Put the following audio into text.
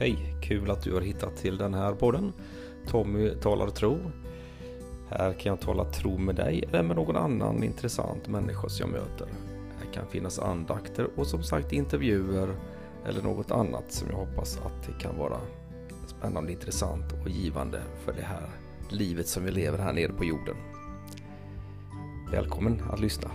Hej! Kul att du har hittat till den här podden. Tommy talar tro. Här kan jag tala tro med dig eller med någon annan intressant människa som jag möter. Här kan finnas andakter och som sagt intervjuer eller något annat som jag hoppas att det kan vara spännande, intressant och givande för det här livet som vi lever här nere på jorden. Välkommen att lyssna.